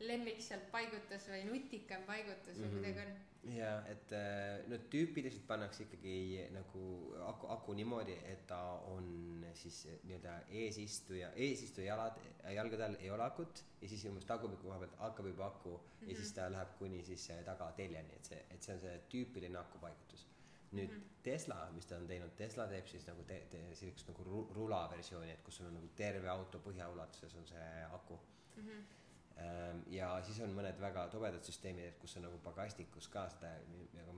lemmik sealt paigutus või nutikam paigutus või mm -hmm. kuidagi on? Jaa, et äh, no tüüpiliselt pannakse ikkagi nagu aku, aku niimoodi, et ta on siis nii-öelda eesistuja, eesistuja jalad, jalgade all ei ole akut ja siis umbes tagumikku koha pealt hakkab juba aku mm -hmm. ja siis mhm. ta läheb kuni siis tagateljeni, et see, et see on see tüüpiline akupaigutus. nüüd mm -hmm. Tesla, mis ta on teinud, Tesla teeb siis nagu te-, te-, sellist nagu ru-, rula versiooni, et kus sul on nagu terve auto põhjaulatuses on see aku mm. -hmm ja siis on mõned väga tobedad süsteemid, et kus on nagu pagasnikus ka seda, aga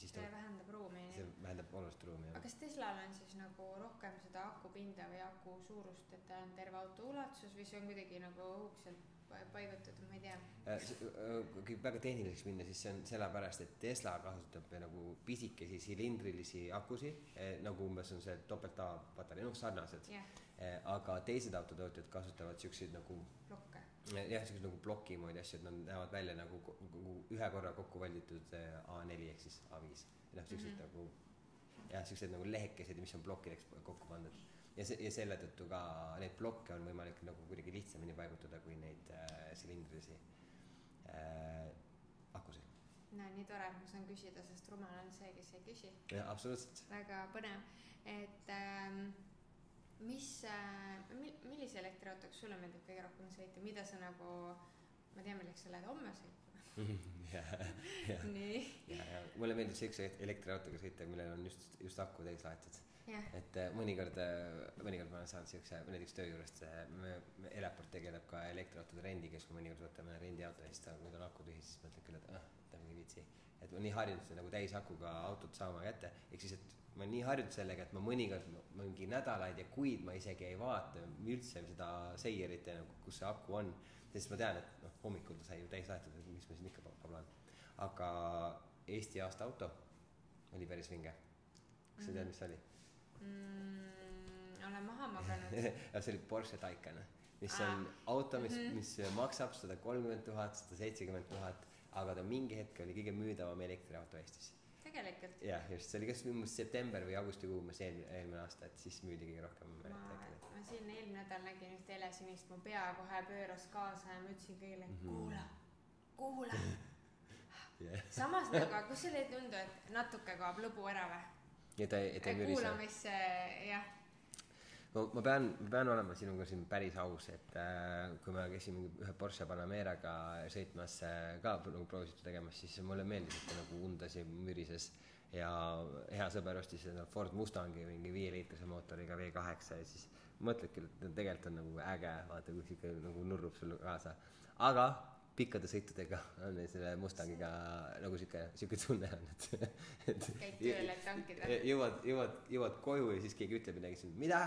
siis ta vähendab ruumi. see vähendab oluliselt ruumi, jah. aga kas Teslal on siis nagu rohkem seda akupinda või aku suurust, et ta on terve auto ulatuses või see on kuidagi nagu õhukselt paigutatud, ma ei tea. Äh, äh, kui väga tehniliseks minna, siis see on sellepärast, et Tesla kasutab nagu pisikesi silindrilisi akusid, eh, nagu umbes on see topelt A patarei, noh sarnased yeah.. aga teised autotootjad kasutavad siukseid nagu plokke. Jah, siukseid nagu ploki moodi asju, et nad näevad välja nagu, nagu ühe korra kokku valditud eh, A4 ehk siis A5. noh, siuksed mm -hmm. nagu jah, siuksed nagu lehekesed, mis on plokkideks kokku pandud ja see, ja selle tõttu ka neid plokke on võimalik nagu kuidagi lihtsamini paigutada kui neid äh, silindrilisi äh, akusid. no nii tore, ma saan küsida, sest rumal on see, kes ei küsi. jah, absoluutselt. väga põnev, et ähm, mis äh,, millise elektriautoga sulle meeldib kõige rohkem sõita, mida sa nagu, ma tean, milleks sa lähed homme sõitma. Nii. ja, ja mulle meeldib siukse elektriautoga sõita, millel on just, just aku täis laetud. Et äh, mõnikord, äh, mõnikord ma olen saanud siukse, näiteks töö juurest, Eleport tegeleb ka elektriautode rendiga, siis me mõnikord võtame rendiauto ja siis ta, kui ta on aku tühi, siis mõtled küll, et ah, ta ei viitsi. et ma nii harjunud nagu täisakuga autot saama kätte, ehk siis, et ma olen nii harjunud sellega, et ma mõnikord mingi nädalaid ja kuid ma isegi ei vaata üldse seda seierit ja nagu, kus see aku on. sest ma tean, et noh, hommikul ta sai ju täis laetud, et mis ma siin ikka pablan. aga Eesti aasta auto oli päris vinge. kas sa tead, mis see oli? mm,? olen maha maganud see oli Porsche Taycan, mis ah. on auto, mis mm, -hmm. mis maksab sada kolmkümmend tuhat, sada seitsekümmend tuhat, aga ta mingi hetk oli kõige müüdavam elektriauto Eestis. Tegelikult? jah, just, see oli kas umbes september või augustikuu umbes eelmine, eelmine aasta, et siis müüdi kõige rohkem ma, ma siin eelmine nädal nägin ühte helesinist, mu pea kohe pööras kaasa ja ma ütlesin kõigile mm, -hmm. kuula, kuula yeah. samas nagu, kas sulle ei tundu, et natuke kaob lõbu ära või? ja ta ei, ta ei mürise. kuulamisse, jah. Ma, ma pean, ma pean olema sinuga siin päris aus, et äh, kui ma käisin ühe Porsche Panameraga sõitmas äh, ka nagu proovisõitu tegemas, siis mulle meeldis, et ta nagu undas ja mürises ja hea sõber ostis endale Ford Mustangi mingi viieliitrise mootoriga V8 ja siis mõtledki, et tegelikult on nagu äge, vaata kui sihuke nagu nurrub sulle kaasa. aga pikkade sõitudega on selle Mustangiga nagu sihuke, sihuke tunne on, et, et. käid tööle, et tankida. jõuad, jõuad, jõuad koju ja siis keegi ütleb midagi, siis mida,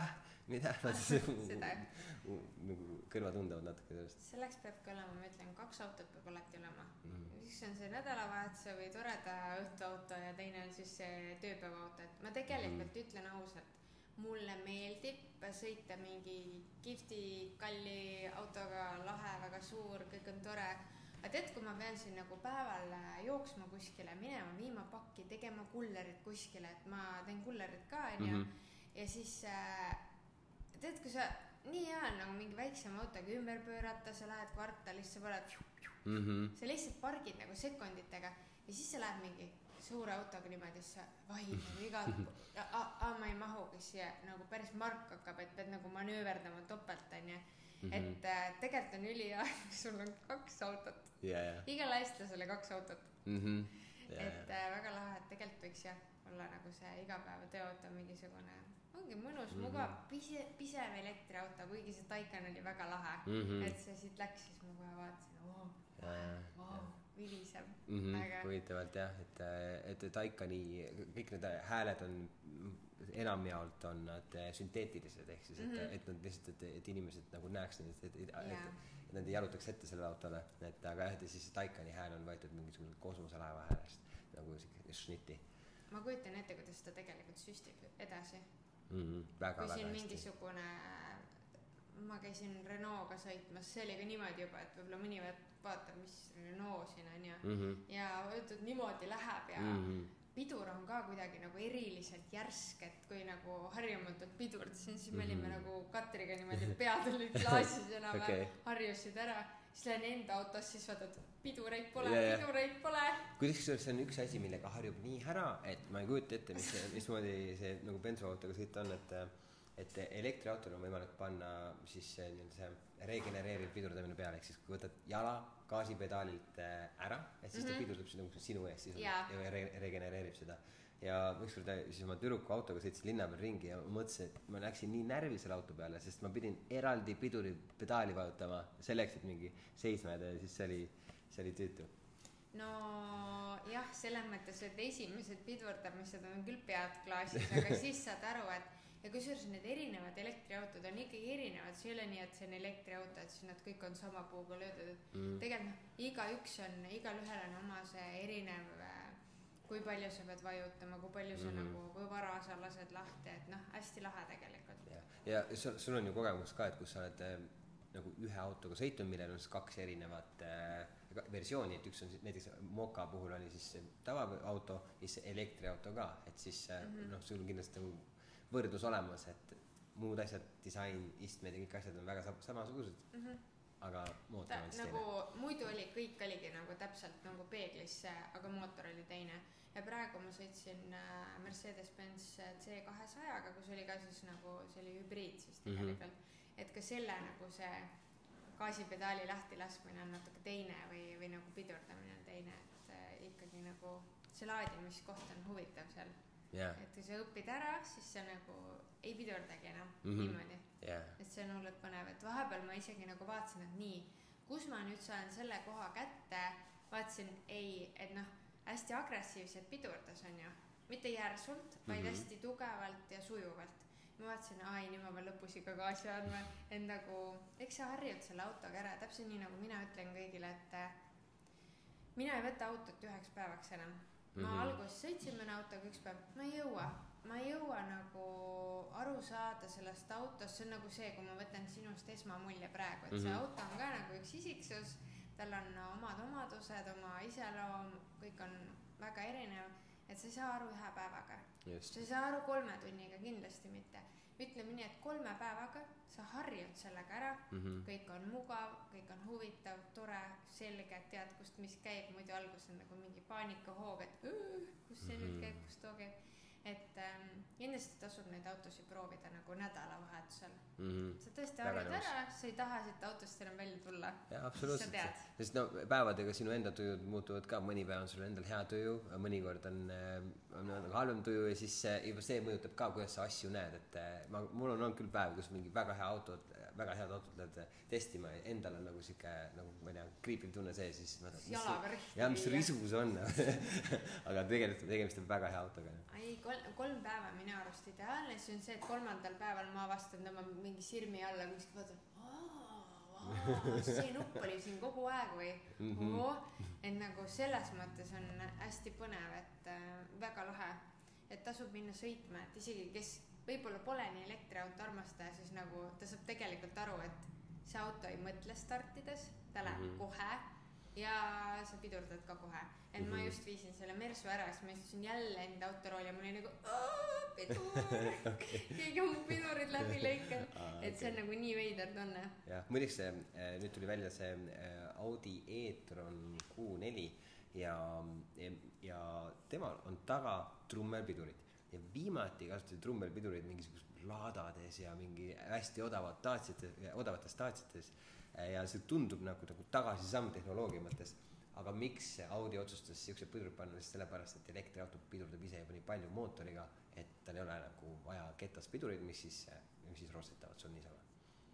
mida ah, seda nagu kõrvad undavad natuke sellest. selleks peabki olema, ma ütlen, kaks autot peab alati olema mm.. üks on see nädalavahetuse või toreda õhtuauto ja teine on siis see tööpäevaauto, et ma tegelikult mm. ütlen ausalt mulle meeldib sõita mingi kihvti kalli autoga, lahe, väga suur, kõik on tore. aga tead, kui ma pean siin nagu päeval jooksma kuskile, minema, viima pakki, tegema kullerit kuskile, et ma teen kullerit ka, onju. Mhm. ja siis äh, tead, kui sa, nii hea on nagu mingi väiksema autoga ümber pöörata, sa lähed kvartalisse, paned mm, -hmm. sa lihtsalt pargid nagu sekunditega ja siis sa lähed mingi suure autoga niimoodi, siis sa vahid nagu igal pool, aa, ma ei mahugi siia, nagu päris mark hakkab, et pead nagu manööverdama topelt, onju. Mhm. et äh, tegelikult on ülihea, sul on kaks autot yeah,. Yeah. igale eestlasele kaks autot mm. -hmm. Yeah, et äh, väga lahe, et tegelikult võiks jah, olla nagu see igapäeva tööauto mingisugune, ongi mõnus mm, -hmm. mugav, pise, pisev elektriauto, kuigi see Taycan oli väga lahe mm. -hmm. et see siit läks, siis ma kohe vaatasin, oo, vau viliseb mm. -hmm, aga huvitavalt jah, et, et Taikani kõik need hääled on enamjaolt on nad sünteetilised, ehk siis, et mm, -hmm. et nad lihtsalt, et, et inimesed nagu näeks neid, et, et, et, et nad ei jalutaks ette sellele autole, et aga jah, et siis Taikani hääl on võetud mingisugusest kosmoselaeva häälest nagu siuke šnitti. ma kujutan ette, kuidas ta tegelikult süstib edasi mm. -hmm, väga, kui siin mingisugune ma käisin Renault'ga sõitmas, see oli ka niimoodi juba, et võib-olla mõni vaatab, mis Renault siin on ja mm, -hmm. ja öeldud niimoodi läheb ja mm -hmm. pidur on ka kuidagi nagu eriliselt järsk, et kui nagu harjumatult pidurdasin, siis me olime mm -hmm. nagu Katriga niimoodi, pead olid klaasis enam-vähem okay. harjusid ära siis lähen enda autosse, siis vaatad, pidureid pole yeah,, pidureid pole. kuidagi see on üks asi, millega harjub nii ära, et ma ei kujuta ette, mis, mismoodi see nagu bensuautoga sõita on, et et elektriautol on võimalik panna siis nii-öelda see regenereeriv pidurdamine peale, ehk siis kui võtad jala gaasipedaalilt äh, ära, et siis ta Mhm. pidurdab seda nagu sinu ees siis Jaa. ja re- regenereerib seda. Ja ükskord äh, siis oma tüdruku autoga sõitsin linna peal ringi ja ma mõtlesin, et ma läksin nii närvi selle auto peale, sest ma pidin eraldi piduripedaali vajutama selleks, et mingi seisma jääda ja siis see oli, see oli tüütu. no jah, selles mõttes, et esimesed pidurdamised on küll pead klaasis, aga siis saad aru, et ja kusjuures need erinevad elektriautod on ikkagi erinevad, see ei ole nii, et see on elektriauto, et siis nad kõik on sama puuga löödud, et Mm. tegelikult noh, igaüks on, igalühel on oma see erinev, kui palju sa pead vajutama, kui palju sa mm. -hmm. nagu, kui vara sa lased lahti, et noh, hästi lahe tegelikult. ja, ja sul, sul on ju kogemus ka, et kus sa oled äh, nagu ühe autoga sõitnud, millel on siis kaks erinevat äh, versiooni, et üks on siis näiteks Moka puhul oli siis tavaauto ja siis elektriauto ka, et siis äh, Mhm. noh, sul on kindlasti nagu võrdlus olemas, et muud asjad, disain, istmed ja kõik asjad on väga sa- samasugused, Mm -hmm. Aga mootor ta siis nagu teine. muidu oli, kõik oligi nagu täpselt nagu peeglisse, aga mootor oli teine. ja praegu ma sõitsin äh, Mercedes-Benz C kahesajaga, kus oli ka siis nagu, see oli hübriid siis Mhm. tegelikult mm. -hmm. et ka selle nagu see gaasipedaali lahtilaskmine on natuke teine või, või nagu pidurdamine on teine, et äh, ikkagi nagu see laadimiskoht on huvitav seal. jah, et kui sa õpid ära, siis sa nagu ei pidurdagi enam mm. -hmm. niimoodi jah, et see on hullult põnev, et vahepeal ma isegi nagu vaatasin, et nii, kus ma nüüd saan selle koha kätte, vaatasin, ei, et noh, hästi agressiivselt pidurdas, onju, mitte järsult, vaid mm. -hmm. hästi tugevalt ja sujuvalt. ma vaatasin, ai, nüüd ma pean lõpus ikka gaasi andma, et nagu, eks sa harjud selle autoga ära, täpselt nii nagu mina ütlen kõigile, et äh, mina ei võta autot üheks päevaks enam. Ma mm. -hmm. alguses sõitsin mõne autoga üks päev, ma ei jõua, ma ei jõua nagu aru saada sellest autost, see on nagu see, kui ma võtan sinust esmamulje praegu, et mm -hmm. see Mhm. auto on ka nagu üks isiksus, tal on omad omadused, oma iseloom, kõik on väga erinev, et sa ei saa aru ühe päevaga sa, ei saa aru kolme tunniga kindlasti mitte. Ütleme nii, et kolme päevaga sa harjud sellega ära, Mhm. kõik on mugav, kõik on huvitav, tore, selge, tead, kust mis käib, muidu alguses on nagu mingi paanikahoog, et "Õõ, kust see nüüd Mhm. käib, kust too käib. Et ähm, kindlasti tasub neid autosid proovida nagu nädalavahetusel. sa tõesti harjud ära, sa ei taha siit autost enam välja tulla. absoluutselt. sest no päevadega sinu enda tujud muutuvad ka, mõni päev on sul endal hea tuju, mõnikord on, äh, on nagu halvem tuju ja siis äh, juba see mõjutab ka, kuidas sa asju näed, et äh, ma, mul on olnud küll päev, kus mingi väga hea autot, väga head autot lähed äh, testima endal on nagu sihuke nagu ma ei tea, kriipiv tunne sees, siis ma jalaga rihti jah, mis risu see on aga tegelikult tegemist on väga hea autoga. ei, kolm, kolm päeva minu arust ideaalne, siis on see, et kolmandal päeval ma avastan tema mingi sirmi alla kuskil, vaatan, see nupp oli siin kogu aeg või mm. -hmm. et nagu selles mõttes on hästi põnev, et äh, väga lahe, et tasub minna sõitma, et isegi kes võib-olla pole nii elektriauto armastaja, siis nagu ta saab tegelikult aru, et see auto ei mõtle startides, ta läheb mm. -hmm. kohe ja sa pidurdad ka kohe. et mm -hmm. ma Mhm. just viisin selle Mersu ära, siis ma istusin jälle enda autorooli ja mul oli nagu pidur okei, keegi on mu pidurid läbi lõikanud Aa, et see on nagu nii veider tunne. jah, muideks see äh, nüüd tuli välja see äh, Audi e-tron Q4 ja, ja, ja temal on taga trummelpidurid ja viimati kasutati trummelpidureid mingisugustes laadades ja mingi hästi odavat taatsites, odavates taatsites ja see tundub nagu, nagu tagasisamm tehnoloogia mõttes aga miks Audi otsustas siuksed pidurid panna, lihtsalt sellepärast, et elektriauto pidurdab ise juba nii palju mootoriga, et tal ei ole nagu vaja ketas pidureid, mis siis, mis siis rostetavad sul niisama.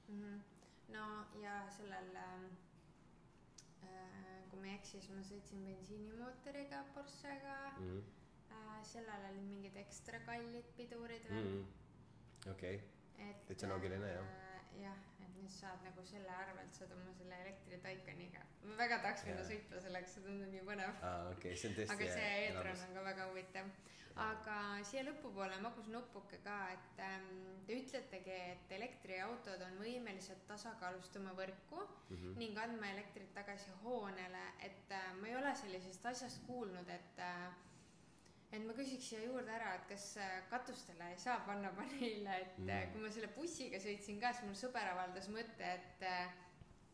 Mhm. no ja sellel ähm, äh,, kui ma ei eksi, siis ma sõitsin bensiinimootoriga Porschega Mhm. äh,, sellel olid mingid ekstra kallid pidurid veel okei, et Täitsa loogiline, jah. äh, jah, et nüüd saad nagu selle arvelt saad oma selle elektritaikaniga. ma väga tahaks minna sõitma selleks, see tundub nii põnev. aa okei, see aga see e-tron on ka väga huvitav. aga siia lõpupoole magus nupuke ka, et ähm, te ütletegi, et elektriautod on võimelised tasakaalustama võrku Mhm. ning andma elektrit tagasi hoonele, et äh, ma ei ole sellisest asjast kuulnud, et äh, et ma küsiks siia juurde ära, et kas äh, katustele ei saa panna paneele, et mm. Mm. kui ma selle bussiga sõitsin ka, siis mul sõber avaldas mõtte, et äh,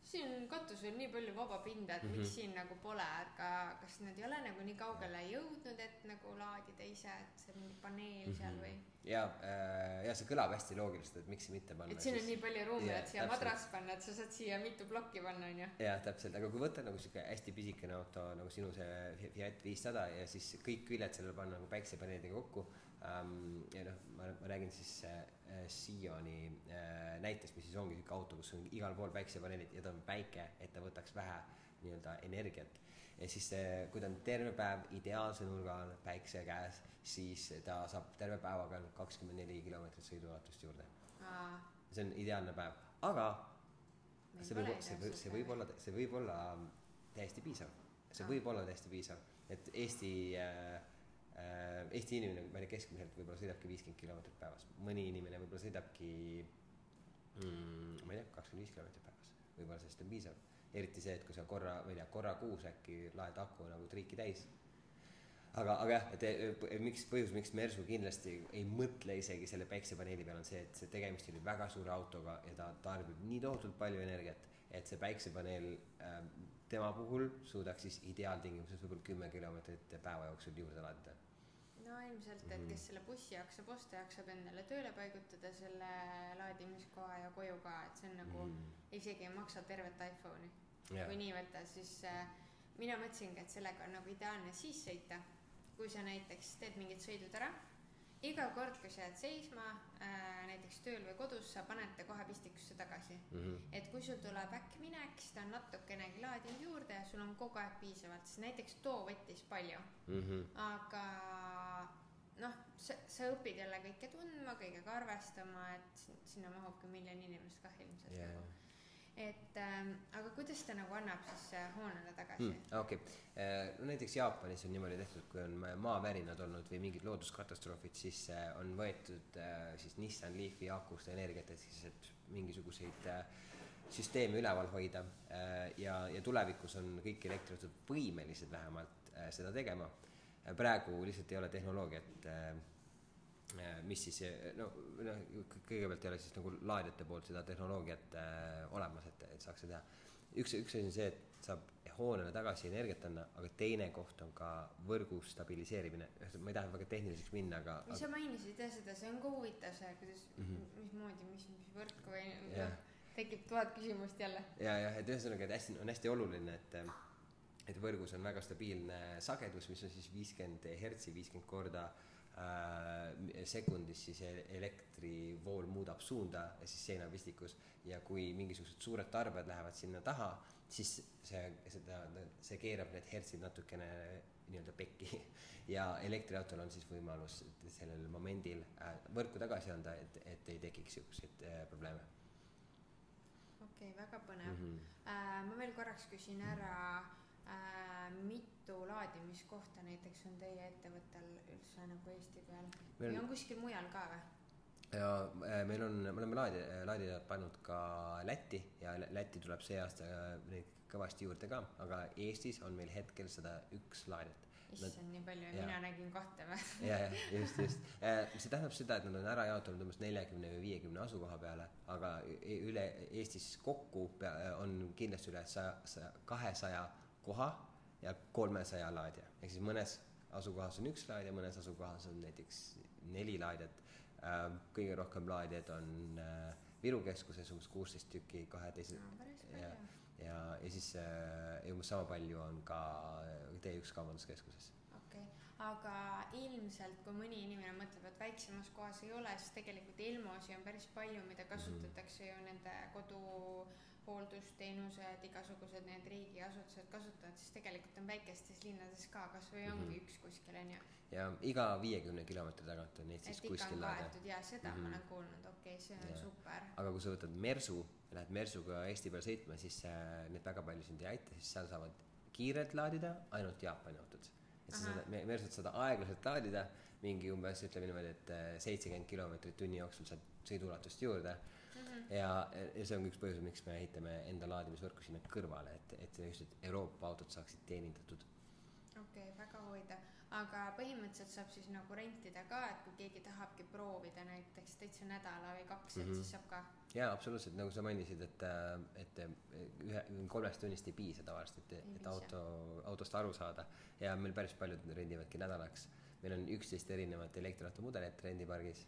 siin on katusel nii palju vaba pinda, et mm -hmm. miks siin nagu pole, aga kas nad ei ole nagu nii kaugele jõudnud, et nagu laadida ise, et see mingi paneel mm -hmm. seal või? ja äh,, ja see kõlab hästi loogiliselt, et miks mitte panna. et siin on siis... nii palju ruumi, et siia täpselt. madras panna, et sa saad siia mitu plokki panna, onju. jah, täpselt, aga kui võtta nagu sihuke hästi pisikene auto nagu sinu see Fi- Fiat viissada ja siis kõik küljed sellele panna nagu päiksepaneelidega kokku ähm, ja noh, ma, ma räägin siis äh, Sioni äh, näitest, mis siis ongi sihuke auto, kus on igal pool päiksepaneelid ja ta on väike, et ta võtaks vähe nii-öelda energiat. ja siis see, kui ta on terve päev ideaalse nurga all päikse käes, siis ta saab terve päevaga kakskümmend neli kilomeetrit sõiduulatust juurde. see on ideaalne päev, aga see võib, see võib, see võib olla, see võib olla täiesti piisav. see Aa. võib olla täiesti piisav, et Eesti äh, äh, Eesti inimene, ma ei tea, keskmiselt võib-olla sõidabki viiskümmend kilomeetrit päevas, mõni inimene võib-olla sõidabki mm, ma ei tea, kakskümmend viis kilomeetrit päevas, võib-olla sellest on piisav. eriti see, et kui sa korra, ma ei tea, korra kuus äkki laed aku nagu triiki täis. aga, aga jah, et miks, põhjus, miks Mersu kindlasti ei mõtle isegi selle päiksepaneeli peale, on see, et see tegemist oli väga suure autoga ja ta tarbib nii tohutult palju energiat, et see päiksepaneel äh, tema puhul suudaks siis ideaaltingimustes võib-olla kümme kilomeetrit päeva jooksul juurde laadida no ilmselt, et Mhm. kes selle bussi jaksab osta, jaksab endale tööle paigutada selle laadimiskoha ja koju ka, et see on nagu mm. isegi ei maksa tervet iPhone'i. jah kui nii võtta, siis äh, mina mõtlesingi, et sellega on nagu ideaalne siis sõita, kui sa näiteks teed mingid sõidud ära. Iga kord, kui sa jääd seisma äh, näiteks tööl või kodus, sa paned ta kohe pistikusse tagasi. mm -hmm. et kui sul tuleb äkkminek, siis ta on natukenegi laadinud juurde ja sul on kogu aeg piisavalt, sest näiteks too võttis palju Mm -hmm. aga noh, sa, sa õpid jälle kõike tundma, kõigega arvestama, et sin- sinna mahub ka miljon inimest kah ilmselt Jaa, nagu. Et ähm, aga kuidas ta nagu annab siis äh, hoonele tagasi? Hmm, okei, no näiteks Jaapanis on niimoodi tehtud, kui on ma- maavärinad olnud või mingid looduskatastroofid, siis äh, on võetud äh, siis Nissan Leafi akust energiat, et siis, et mingisuguseid äh, süsteeme üleval hoida. Äh, ja, ja tulevikus on kõik elektriautod võimelised vähemalt äh, seda tegema. praegu lihtsalt ei ole tehnoloogiat äh, äh, mis siis äh, no, noh kõigepealt ei ole siis nagu laadijate poolt seda tehnoloogiat äh, olemas, et, et saaks seda teha. üks, üks asi on see, et saab hoonele tagasi energiat anda, aga teine koht on ka võrgu stabiliseerimine, ma ei taha väga tehniliseks minna, aga, mis sa mainisid jah seda, see on ka huvitav see, kuidas mm. -hmm. mismoodi, mis, mis võrku või noh, tekib tuhat küsimust jälle. ja, jah, et ühesõnaga, et hästi, on hästi oluline, et et võrgus on väga stabiilne sagedus, mis on siis viiskümmend hertsi, viiskümmend korda äh, sekundis, siis e- elektrivool muudab suunda siis seinapistikus ja kui mingisugused suured tarbijad lähevad sinna taha, siis see, seda, see keerab need hertsid natukene nii-öelda pekki ja elektriautol on siis võimalus sellel momendil äh, võrku tagasi anda, et, et ei tekiks siukseid äh, probleeme okei okay,, väga põnev mm. mm. -hmm. -hmm. Äh, ma veel korraks küsin ära äh,, mitu laadimiskohta näiteks on teie ettevõttel üldse nagu Eesti peal Meil- või on kuskil mujal ka või? ja äh, meil on, me oleme laadi, laadijad pannud ka Lätti ja Lä- Lätti tuleb see aasta äh, neid kõvasti juurde ka, aga Eestis on meil hetkel sada üks laadijat. issand, nii palju, jaa. mina nägin kahte või? ja, ja just, just. see tähendab seda, et nad on ära jaotunud umbes neljakümne või viiekümne asukoha peale, aga e- üle Eestis kokku on kindlasti üle saja, saja, kahesaja koha ja kolmesaja laadija. ehk siis mõnes asukohas on üks laadija, mõnes asukohas on näiteks neli laadijat. kõige rohkem laadijaid on äh, Viru keskuses umbes kuusteist tükki, kaheteisel no ja, ja, ja siis äh, umbes sama palju on ka T1 kaubanduskeskuses okei okay., aga ilmselt kui mõni inimene mõtleb, et väiksemas kohas ei ole, siis tegelikult ilmuosi on päris palju, mida kasutatakse ju nende koduhooldusteenused, igasugused need riigiasutused kasutavad, siis tegelikult on väikestes linnades ka kasvõi mm -hmm. ongi üks kuskil onju. ja iga viiekümne kilomeetri tagant on Eestis on kuskil laade kaetud ja seda mm -hmm. Mhm. ma olen kuulnud, okei okay,, see on Jaa. super. aga kui sa võtad Mersu ja lähed Mersuga Eesti peal sõitma siis äh, need väga palju sind ei aita sest seal saavad kiirelt laadida ainult Jaapani autod et sa saad Me- Mersut saad aeglaselt laadida mingi umbes ütleme niimoodi et seitsekümmend kilomeetrit tunni jooksul saad sõiduulatust juurde Mhm. ja, ja see on üks põhjus miks me ehitame enda laadimisvõrku sinna kõrvale et et just et Euroopa autod saaksid teenindatud okei okay,, väga huvitav, aga põhimõtteliselt saab siis nagu rentida ka, et kui keegi tahabki proovida näiteks täitsa nädala või kaks, et Mhm. siis saab ka. jaa absoluutselt nagu sa mainisid et et ühe kolmest tunnist ei piisa tavaliselt et et piisa. auto autost aru saada ja meil päris paljud rendivadki nädalaks meil on üksteist erinevat elektriauto mudelit rendipargis,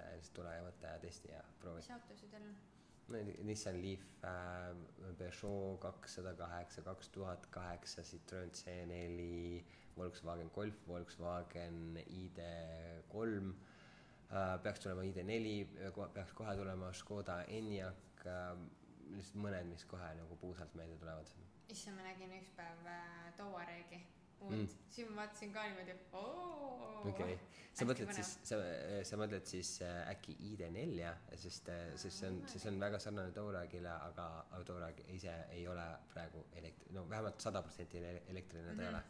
et lihtsalt tule ja võta ja testi ja proovi mis. autosid teil on? no Nissan Leaf äh,, Peugeot kakssada kaheksa, kaks tuhat kaheksa, Citroen C4, Volkswagen Golf, Volkswagen ID3 äh,, peaks tulema ID4, peaks kohe tulema Škoda Enyaq äh,, lihtsalt mõned, mis kohe nagu puusalt meelde tulevad. issand, ma nägin üks päev äh, Touareegi uut Mm. mm., siis ma vaatasin ka niimoodi, oo. okei, sa Hästi mõtled siis, sa, sa mõtled siis äh, äkki ID4-ja, sest, sest see on, see on väga sarnane Touaregile, aga, aga Touareg ise ei ole praegu elektri, no vähemalt sada protsenti elektriline ta ei ole.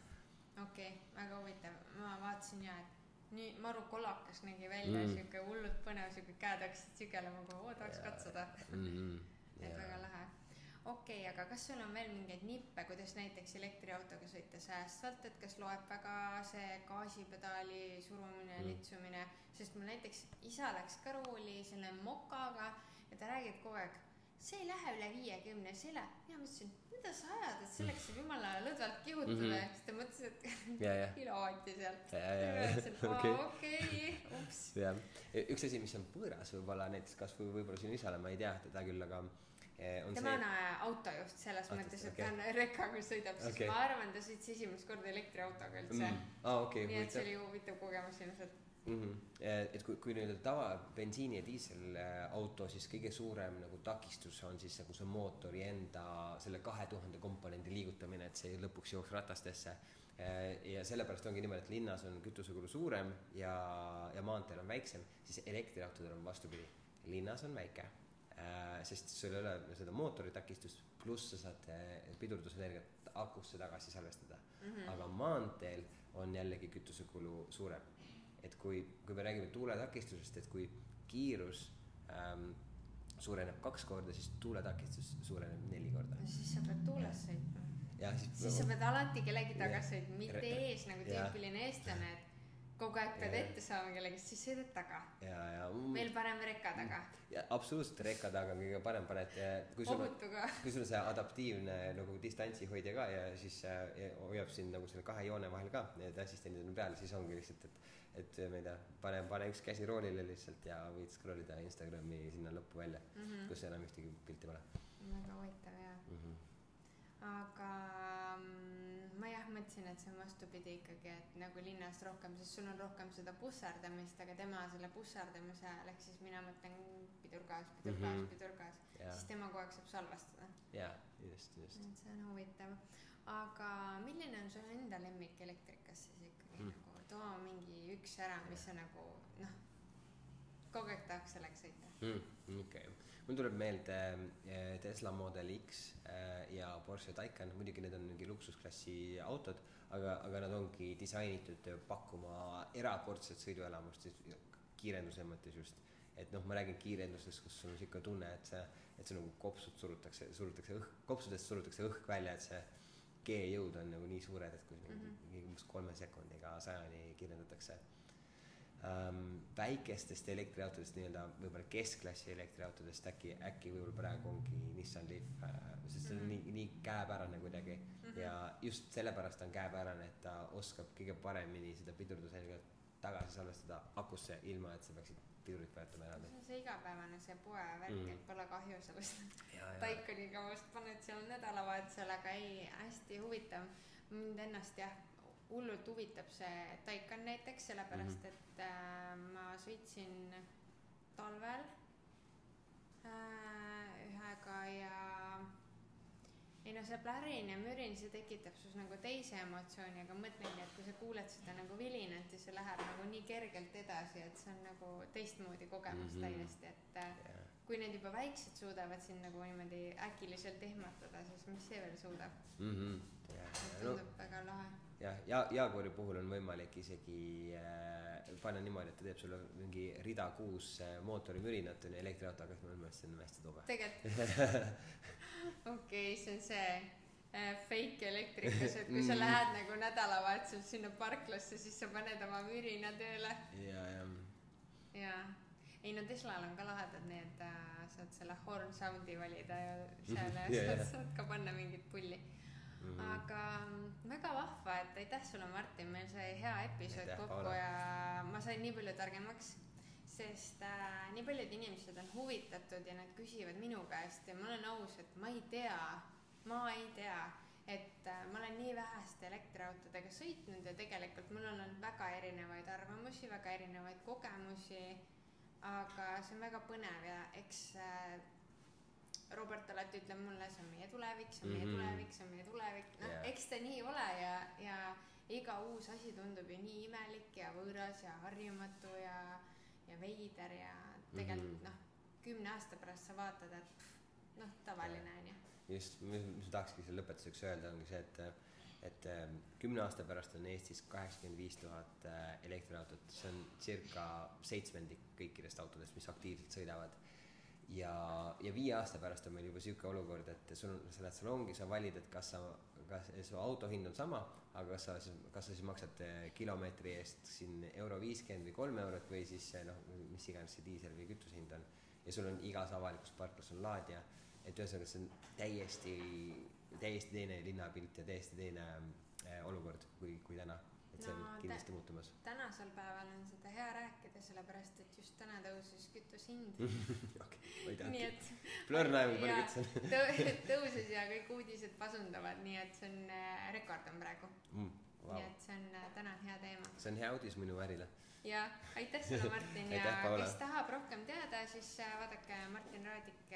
okei okay,, väga huvitav, ma vaatasin ja, et nii maru kolakas nägi välja Mm. mm., siuke hullult põnev, siuke käed hakkasid sügelema, kui oo tahaks katsuda. Mhm, et väga lahe. Okei okay,, aga kas sul on veel mingeid nippe, kuidas näiteks elektriautoga sõita säästvalt, et kas loeb väga see gaasipedaali surumine Mm. litsumine, sest mul näiteks isa läks ka rooli selle mokaga ja ta räägib kogu aeg, see ei lähe üle viiekümne, see ei lähe, mina mõtlesin, mida sa ajad, et selleks saab jumala lõdvalt kihutada mm -hmm., siis ta mõtles, et ja, ja, kilovaati sealt. okei, ups. jah. üks asi, mis on võõras võib-olla näiteks kasvõi võib-olla sinu isale, ma ei tea teda küll, aga on tema see on, autojuht selles Autojuht, mõttes, et okei. ta on rekaga sõidab, siis Okei. ma arvan, ta sõitis esimest korda elektriautoga üldse mm.. aa okei, nii et see oli huvitav kogemus ilmselt. mm. -hmm. et kui, kui nii-öelda tava bensiini ja diiselauto, siis kõige suurem nagu takistus on siis nagu see mootori enda selle kahe tuhande komponendi liigutamine, et see lõpuks jooks ratastesse. ja sellepärast ongi niimoodi, et linnas on kütusekulu suurem ja, ja maanteel on väiksem, siis elektriautodel on vastupidi. linnas on väike, sest sul ei ole seda mootori takistust, pluss sa saad eh, pidurdusenergiat akusse tagasi salvestada mm. -hmm. aga maanteel on jällegi kütusekulu suurem. et kui, kui me räägime tuuletakistusest, et kui kiirus ähm, suureneb kaks korda, siis tuuletakistus suureneb neli korda. siis sa pead tuules sõitma. siis, siis sa pead alati kellegi taga sõitma, mitte ees nagu tüüpiline eestlane, et kogu aeg pead Jah. ette saama kellegist, siis sõidad taga. ja, ja veel parem reka taga, ja absoluutselt rekka taga on kõige parem, paned, kui sul on, kui sul on see adaptiivne nagu distantsihoidja ka ja siis ja hoiab sind nagu selle kahe joone vahel ka, need assistendid on peal, siis ongi lihtsalt, et et ma ei tea, pane, pane üks käsi roolile lihtsalt ja võid scroll ida Instagrami sinna lõppu välja mm. -hmm. kus enam ühtegi pilti pole väga huvitav jaa. mm. -hmm. aga mm, mõtlesin, et see on vastupidi ikkagi, et nagu linnas rohkem, sest sul on rohkem seda pusserdamist, aga tema selle pusserdamise ajal, ehk siis mina mõtlen pidurgaas, pidurgaas mm, Mhm. -hmm. pidurgaas, ja, siis tema kogu aeg saab salvestada. ja just, just. et see on huvitav. aga milline on sul enda lemmik elektrikas siis ikkagi Mm. mm. nagu, too mingi üks ära, mis sa nagu noh, kogu aeg tahaks sellega sõita. Mm, okei, mul tuleb meelde eh, Tesla Model X eh, ja Porsche Taycan, muidugi need on mingi luksusklassi autod, aga, aga nad ongi disainitud pakkuma erakordset sõiduelamust kiirenduse mõttes just. et noh, ma räägin kiirendusest, kus sul on sihuke tunne, et see, et see nagu kopsud surutakse, surutakse õhk, kopsudest surutakse õhk välja, et see G-jõud on nagu nii suured, et kui Mhm. mingi umbes kolme sekundiga sajani kiirendatakse ähm, väikestest elektriautodest nii-öelda võib-olla keskklassi elektriautodest äkki, äkki võib-olla praegu ongi Nissan Leaf äh,, sest see on Mhm. nii, nii käepärane kuidagi mm -hmm. ja just sellepärast on käepärane, et ta oskab kõige paremini seda pidurdusenergiat tagasi salvestada akusse, ilma et sa peaksid pidurit vajutama eraldi see on see igapäevane see poevärk Mm. mm., et pole kahju sellest Taikoniga vast paned seal nädalavahetusel, aga ei, hästi huvitav. mind ennast jah, hullult huvitab see Taikan näiteks, sellepärast Mhm. et äh, ma sõitsin talvel äh, ühega ja ei no see plärin ja mürin, see tekitab sinus nagu teise emotsiooni, aga mõtlengi, et kui sa kuuled seda nagu vilinat, siis see läheb nagu nii kergelt edasi, et see on nagu teistmoodi kogemus mm -hmm. täiesti, et äh, ja kui need juba väiksed suudavad sind nagu niimoodi äkiliselt ehmatada, siis mis see veel suudab? mm. -hmm. ja, no tundub väga lahe. jah, ja Jaaguari puhul on võimalik isegi äh, panna niimoodi, et ta teeb sulle mingi rida kuus äh, mootorimürinat on ju elektriautoga, siis mõtlen, et see on hästi tobe. tegelikult, okei, see on see äh, fake elektrikas, et kui sa Mhm. lähed nagu nädalavahetusel sinna parklasse, siis sa paned oma mürina tööle ja, ja ja ei no Teslal on ka lahedad need äh,, saad selle horn sound'i valida ja seal ja, saad, saad ka panna mingit pulli. -hmm. aga mm, väga vahva, et aitäh sulle, Martin, meil sai hea episood Aitäh, kokku Paula. ja ma sain nii palju targemaks, sest äh, nii paljud inimesed on huvitatud ja nad küsivad minu käest ja ma olen aus, et ma ei tea, ma ei tea, et äh, ma olen nii väheste elektriautodega sõitnud ja tegelikult mul on olnud väga erinevaid arvamusi, väga erinevaid kogemusi, aga see on väga põnev ja eks äh, Robert alati ütleb mulle, see on meie tulevik, see on meie Mhm. tulevik, see on meie tulevik, noh Jaa. eks ta nii ole ja, ja iga uus asi tundub ju nii imelik ja võõras ja harjumatu ja, ja veider ja tegelikult Mhm. noh, kümne aasta pärast sa vaatad, et pff, noh, tavaline on ju. just, mis mis ma tahakski selle lõpetuseks öelda, ongi see, et et ähm, kümne aasta pärast on Eestis kaheksakümmend viis tuhat äh, elektriautot, see on circa seitsmendik kõikidest autodest, mis aktiivselt sõidavad. ja, ja viie aasta pärast on meil juba sihuke olukord, et sul, sa lähed salongi, sa valid, et kas sa, kas su auto hind on sama, aga kas sa, kas sa siis maksad äh, kilomeetri eest siin euro viiskümmend või kolm eurot või siis noh, mis iganes see diisel või kütuse hind on. ja sul on igas avalikus parklas on laadija et ühesõnaga see on täiesti, täiesti teine linnapilt ja täiesti teine äh, olukord kui, kui täna. Et see on No kindlasti muutumas. tänasel päeval on seda hea rääkida, sellepärast et just täna tõusis kütuse hind. okei, ma ei teadnud. et näeb, kui palju tõ- tõusis ja kõik uudised pasundavad, nii et see on äh, rekord on praegu mm,. wow.. nii et see on äh, täna hea teema. see on hea uudis minu ärile. ja aitäh sulle, Martin ja Aitäh, Paula. kes tahab rohkem teada, siis äh, vaadake Martin Raadik,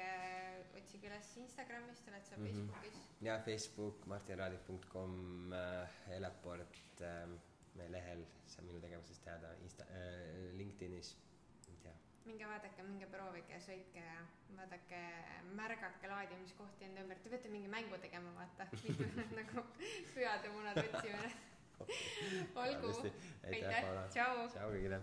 otsige üles Instagramist, oled sa Mhm. Facebookis. ja Facebook, martinraadik.com äh,, Eleport äh,, meie lehel saab minu tegevusest teada, Insta äh,, LinkedInis, ei tea. minge vaadake, minge proovige, sõitke ja vaadake, märgake laadimiskohti enda ümber, te peate mingi mängu tegema, vaata, nagu pühade munad otsima. olgu, aitäh, aitäh. Tšau. tšau kõigile